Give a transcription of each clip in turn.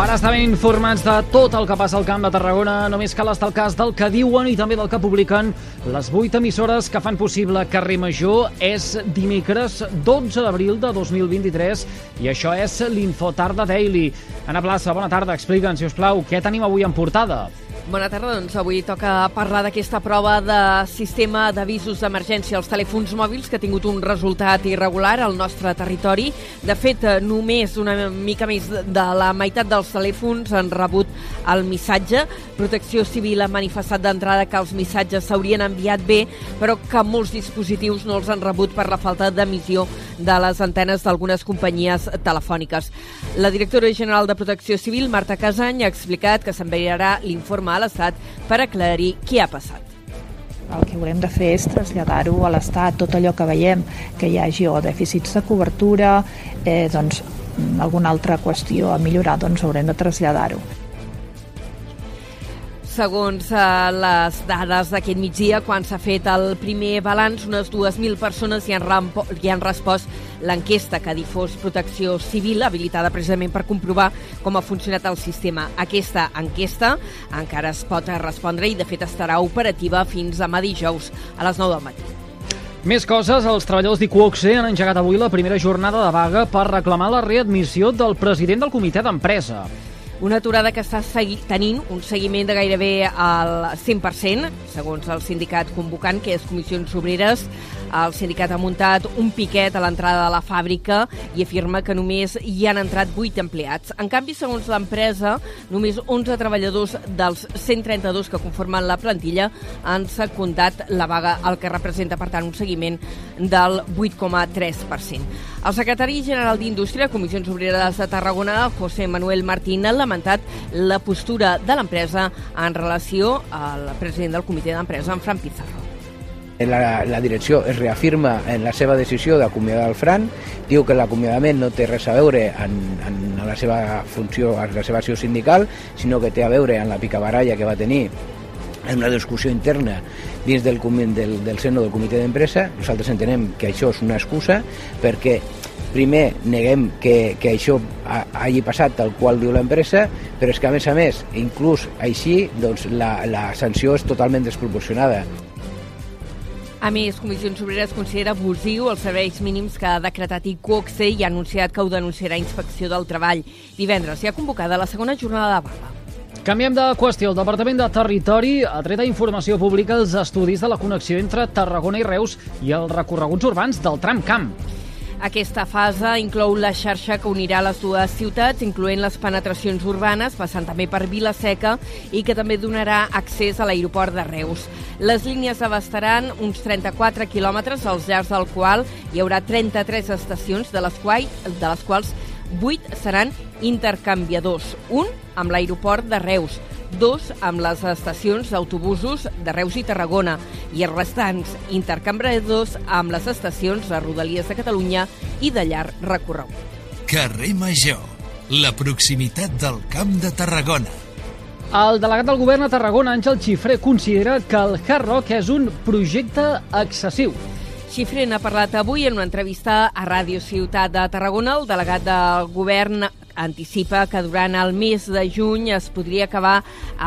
Per estar ben informats de tot el que passa al Camp de Tarragona, només cal estar al cas del que diuen i també del que publiquen les vuit emissores que fan possible Carrer Major. És dimecres 12 d'abril de 2023 i això és l'Infotarda Daily. Anna Plaça, bona tarda. Explica'ns, si us plau, què tenim avui en portada? Bona tarda, doncs avui toca parlar d'aquesta prova de sistema d'avisos d'emergència als telèfons mòbils que ha tingut un resultat irregular al nostre territori. De fet, només una mica més de la meitat dels telèfons han rebut el missatge. Protecció Civil ha manifestat d'entrada que els missatges s'haurien enviat bé, però que molts dispositius no els han rebut per la falta d'emissió de les antenes d'algunes companyies telefòniques. La directora general de Protecció Civil, Marta Casany, ha explicat que s'enviarà l'informe a l'Estat per aclarir què ha passat. El que haurem de fer és traslladar-ho a l'Estat, tot allò que veiem que hi hagi o dèficits de cobertura, eh, doncs alguna altra qüestió a millorar, doncs haurem de traslladar-ho. Segons eh, les dades d'aquest migdia, quan s'ha fet el primer balanç, unes 2.000 persones hi han, hi han respost l'enquesta que difós Protecció Civil, habilitada precisament per comprovar com ha funcionat el sistema. Aquesta enquesta encara es pot respondre i, de fet, estarà operativa fins a dijous a les 9 del matí. Més coses, els treballadors d'Iquoxe han engegat avui la primera jornada de vaga per reclamar la readmissió del president del comitè d'empresa. Una aturada que està tenint un seguiment de gairebé al 100%, segons el sindicat convocant, que és Comissions Obreres. El sindicat ha muntat un piquet a l'entrada de la fàbrica i afirma que només hi han entrat 8 empleats. En canvi, segons l'empresa, només 11 treballadors dels 132 que conformen la plantilla han secundat la vaga, el que representa, per tant, un seguiment del 8,3%. El secretari general d'Indústria, Comissions Obreres de Tarragona, José Manuel Martín, ha lamentat la postura de l'empresa en relació al president del comitè d'empresa, en Fran Pizarro. La, la direcció es reafirma en la seva decisió d'acomiadar el Fran, diu que l'acomiadament no té res a veure en, en la seva funció, en la seva acció sindical, sinó que té a veure en la picabaralla que va tenir en una discussió interna dins del, del, del seno del comitè d'empresa. Nosaltres entenem que això és una excusa perquè primer neguem que, que això hagi passat tal qual diu l'empresa, però és que a més a més, inclús així, doncs la, la sanció és totalment desproporcionada. A més, Comissions Obreres considera abusiu els serveis mínims que ha decretat ICOXE i ha anunciat que ho denunciarà Inspecció del Treball. Divendres hi ha convocada la segona jornada de vaga. Canviem de qüestió. El Departament de Territori ha tret a informació pública els estudis de la connexió entre Tarragona i Reus i els recorreguts urbans del tram camp. Aquesta fase inclou la xarxa que unirà les dues ciutats, incloent les penetracions urbanes, passant també per Vila-seca i que també donarà accés a l'aeroport de Reus. Les línies abastaran uns 34 quilòmetres, als llargs del qual hi haurà 33 estacions, de les, quals, de les quals 8 seran intercanviadors, un amb l'aeroport de Reus, dos amb les estacions d'autobusos de Reus i Tarragona i els restants intercanviadors amb les estacions de Rodalies de Catalunya i de llarg recorregut. Carrer Major, la proximitat del Camp de Tarragona. El delegat del govern a Tarragona, Àngel Xifré, considera que el Hard Rock és un projecte excessiu. Xifren ha parlat avui en una entrevista a Ràdio Ciutat de Tarragona. El delegat del govern anticipa que durant el mes de juny es podria acabar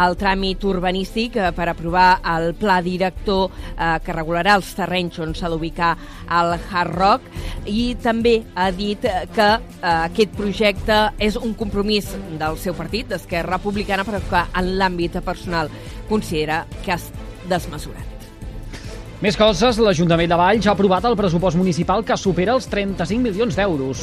el tràmit urbanístic eh, per aprovar el pla director eh, que regularà els terrenys on s'ha d'ubicar el Hard Rock i també ha dit que eh, aquest projecte és un compromís del seu partit, d'Esquerra Republicana, però que en l'àmbit personal considera que és desmesurat. Més coses, l'Ajuntament de Valls ha aprovat el pressupost municipal que supera els 35 milions d'euros.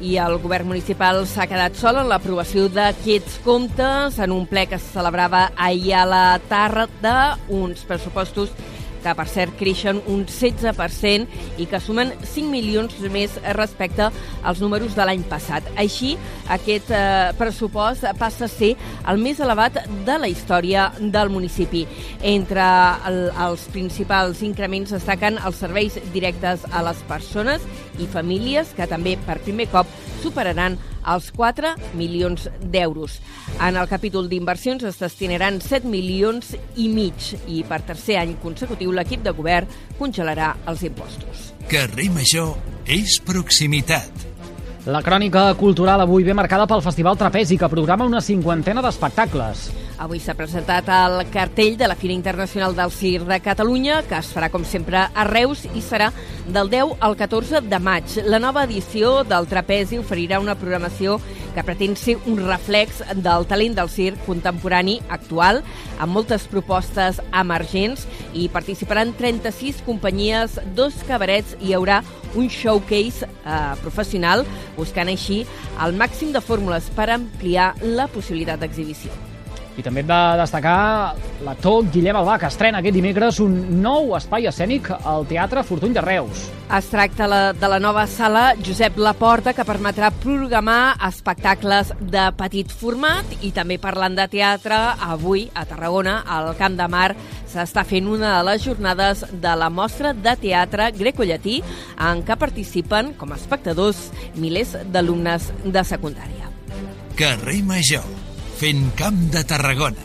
I el govern municipal s'ha quedat sol en l'aprovació d'aquests comptes en un ple que se celebrava ahir a la tarda, uns pressupostos que per cert creixen un 16% i que sumen 5 milions més respecte als números de l'any passat. Així, aquest eh, pressupost passa a ser el més elevat de la història del municipi. Entre el, els principals increments destaquen els serveis directes a les persones i famílies que també per primer cop superaran els 4 milions d'euros. En el capítol d'inversions es destinaran 7 milions i mig i per tercer any consecutiu l'equip de govern congelarà els impostos. Carrer Major és proximitat. La crònica cultural avui ve marcada pel Festival Trapezi, que programa una cinquantena d'espectacles. Avui s'ha presentat el cartell de la Fira Internacional del Cir de Catalunya, que es farà, com sempre, a Reus i serà del 10 al 14 de maig. La nova edició del Trapezi oferirà una programació que pretén ser un reflex del talent del circ contemporani actual, amb moltes propostes emergents i participaran 36 companyies, dos cabarets i hi haurà un showcase eh, professional, buscant així el màxim de fórmules per ampliar la possibilitat d'exhibició. I també hem de destacar l'actor Guillem Albà, que estrena aquest dimecres un nou espai escènic al Teatre Fortuny de Reus. Es tracta la, de la nova sala Josep Laporta, que permetrà programar espectacles de petit format i també parlant de teatre, avui a Tarragona, al Camp de Mar, s'està fent una de les jornades de la mostra de teatre grecollatí en què participen com a espectadors milers d'alumnes de secundària. Carrer Major fent camp de Tarragona.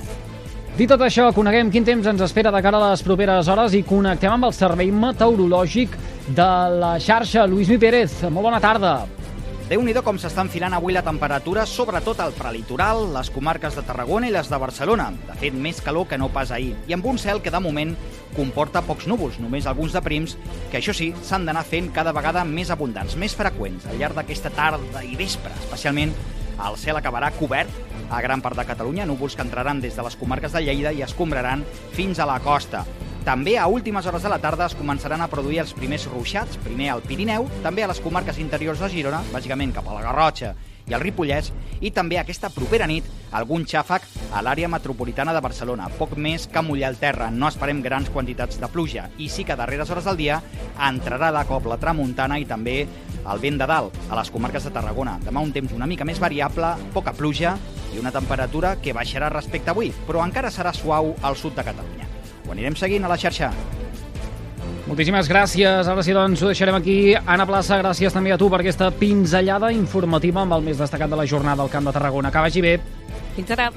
Dit tot això, coneguem quin temps ens espera de cara a les properes hores i connectem amb el servei meteorològic de la xarxa. Lluís Mi Pérez, molt bona tarda. déu nhi com s'està enfilant avui la temperatura, sobretot al prelitoral, les comarques de Tarragona i les de Barcelona. De fet, més calor que no pas ahir. I amb un cel que de moment comporta pocs núvols, només alguns de prims, que això sí, s'han d'anar fent cada vegada més abundants, més freqüents, al llarg d'aquesta tarda i vespre, especialment el cel acabarà cobert a gran part de Catalunya, núvols que entraran des de les comarques de Lleida i escombraran fins a la costa. També a últimes hores de la tarda es començaran a produir els primers ruixats, primer al Pirineu, també a les comarques interiors de Girona, bàsicament cap a la Garrotxa i el Ripollès, i també aquesta propera nit algun xàfec a l'àrea metropolitana de Barcelona. Poc més que mullar el terra, no esperem grans quantitats de pluja, i sí que a darreres hores del dia entrarà de cop la tramuntana i també el vent de dalt, a les comarques de Tarragona. Demà un temps una mica més variable, poca pluja i una temperatura que baixarà respecte avui, però encara serà suau al sud de Catalunya. Ho anirem seguint a la xarxa. Moltíssimes gràcies. Ara sí, doncs, ho deixarem aquí. Anna Plaça, gràcies també a tu per aquesta pinzellada informativa amb el més destacat de la jornada al Camp de Tarragona. Que vagi bé. Fins ara.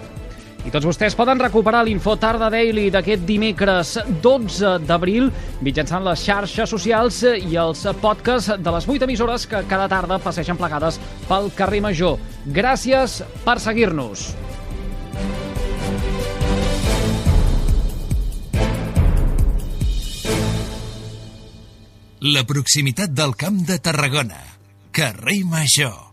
I tots vostès poden recuperar l'Info Tarda Daily d'aquest dimecres 12 d'abril mitjançant les xarxes socials i els podcasts de les 8 emissores que cada tarda passeixen plegades pel carrer Major. Gràcies per seguir-nos. La proximitat del Camp de Tarragona. Carrer Major.